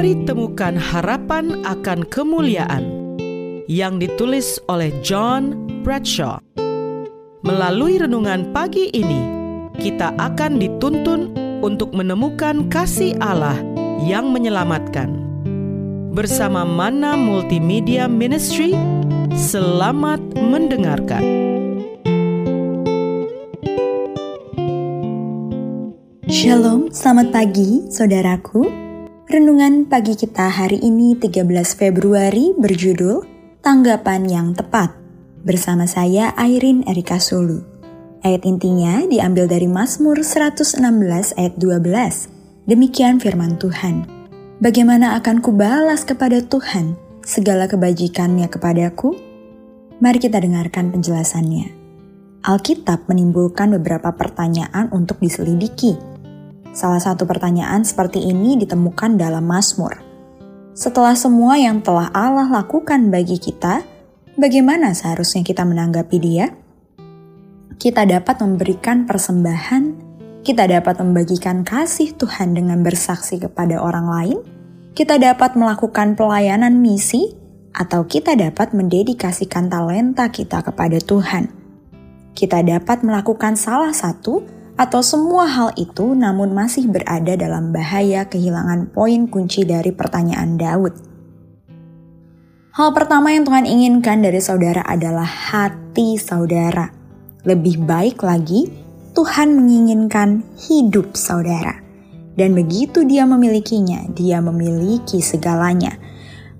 Mari temukan harapan akan kemuliaan yang ditulis oleh John Bradshaw. Melalui renungan pagi ini, kita akan dituntun untuk menemukan kasih Allah yang menyelamatkan. Bersama Mana Multimedia Ministry, selamat mendengarkan. Shalom, selamat pagi saudaraku. Renungan pagi kita hari ini 13 Februari berjudul Tanggapan yang Tepat. Bersama saya Airin Erika Sulu. Ayat intinya diambil dari Mazmur 116 ayat 12. Demikian firman Tuhan. Bagaimana akan kubalas kepada Tuhan segala kebajikannya kepadaku? Mari kita dengarkan penjelasannya. Alkitab menimbulkan beberapa pertanyaan untuk diselidiki Salah satu pertanyaan seperti ini ditemukan dalam Mazmur. Setelah semua yang telah Allah lakukan bagi kita, bagaimana seharusnya kita menanggapi Dia? Kita dapat memberikan persembahan, kita dapat membagikan kasih Tuhan dengan bersaksi kepada orang lain, kita dapat melakukan pelayanan misi, atau kita dapat mendedikasikan talenta kita kepada Tuhan. Kita dapat melakukan salah satu atau semua hal itu namun masih berada dalam bahaya kehilangan poin kunci dari pertanyaan Daud. Hal pertama yang Tuhan inginkan dari saudara adalah hati saudara. Lebih baik lagi, Tuhan menginginkan hidup saudara. Dan begitu dia memilikinya, dia memiliki segalanya.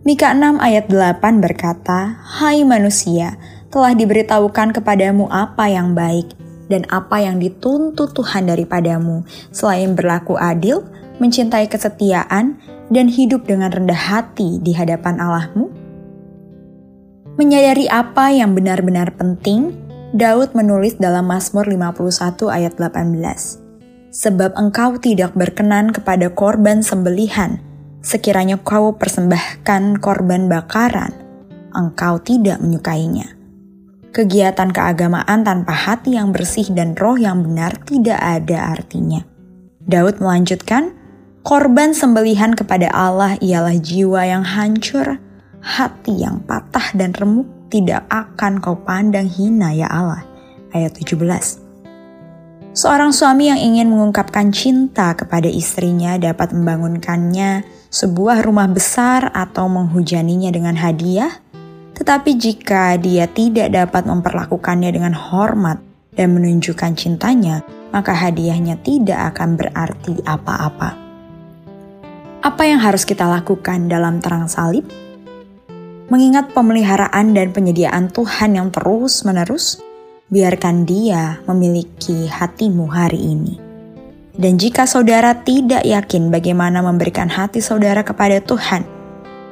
Mika 6 ayat 8 berkata, Hai manusia, telah diberitahukan kepadamu apa yang baik, dan apa yang dituntut Tuhan daripadamu, selain berlaku adil, mencintai kesetiaan, dan hidup dengan rendah hati di hadapan Allahmu? Menyadari apa yang benar-benar penting, Daud menulis dalam Mazmur 51 ayat 18. Sebab engkau tidak berkenan kepada korban sembelihan, sekiranya kau persembahkan korban bakaran, engkau tidak menyukainya. Kegiatan keagamaan tanpa hati yang bersih dan roh yang benar tidak ada artinya. Daud melanjutkan, korban sembelihan kepada Allah ialah jiwa yang hancur, hati yang patah dan remuk tidak akan kau pandang hina ya Allah. Ayat 17. Seorang suami yang ingin mengungkapkan cinta kepada istrinya dapat membangunkannya sebuah rumah besar atau menghujaninya dengan hadiah, tetapi jika dia tidak dapat memperlakukannya dengan hormat dan menunjukkan cintanya, maka hadiahnya tidak akan berarti apa-apa. Apa yang harus kita lakukan dalam terang salib? Mengingat pemeliharaan dan penyediaan Tuhan yang terus-menerus, biarkan Dia memiliki hatimu hari ini. Dan jika saudara tidak yakin bagaimana memberikan hati saudara kepada Tuhan,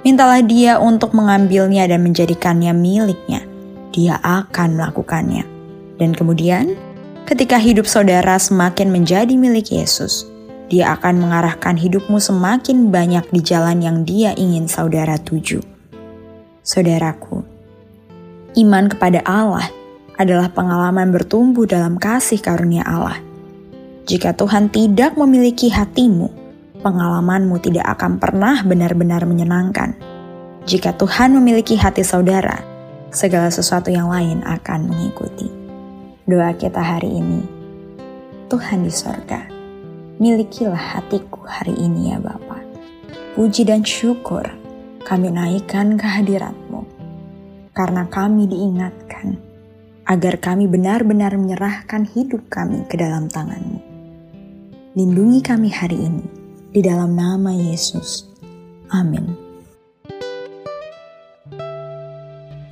Mintalah dia untuk mengambilnya dan menjadikannya miliknya. Dia akan melakukannya. Dan kemudian, ketika hidup saudara semakin menjadi milik Yesus, dia akan mengarahkan hidupmu semakin banyak di jalan yang dia ingin saudara tuju. Saudaraku, iman kepada Allah adalah pengalaman bertumbuh dalam kasih karunia Allah. Jika Tuhan tidak memiliki hatimu, pengalamanmu tidak akan pernah benar-benar menyenangkan. Jika Tuhan memiliki hati saudara, segala sesuatu yang lain akan mengikuti. Doa kita hari ini, Tuhan di sorga, milikilah hatiku hari ini ya Bapa. Puji dan syukur kami naikkan kehadiratmu, karena kami diingatkan agar kami benar-benar menyerahkan hidup kami ke dalam tanganmu. Lindungi kami hari ini, di dalam nama Yesus. Amin.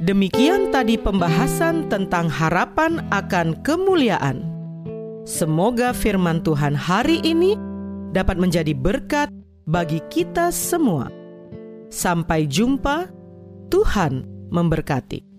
Demikian tadi pembahasan tentang harapan akan kemuliaan. Semoga firman Tuhan hari ini dapat menjadi berkat bagi kita semua. Sampai jumpa, Tuhan memberkati.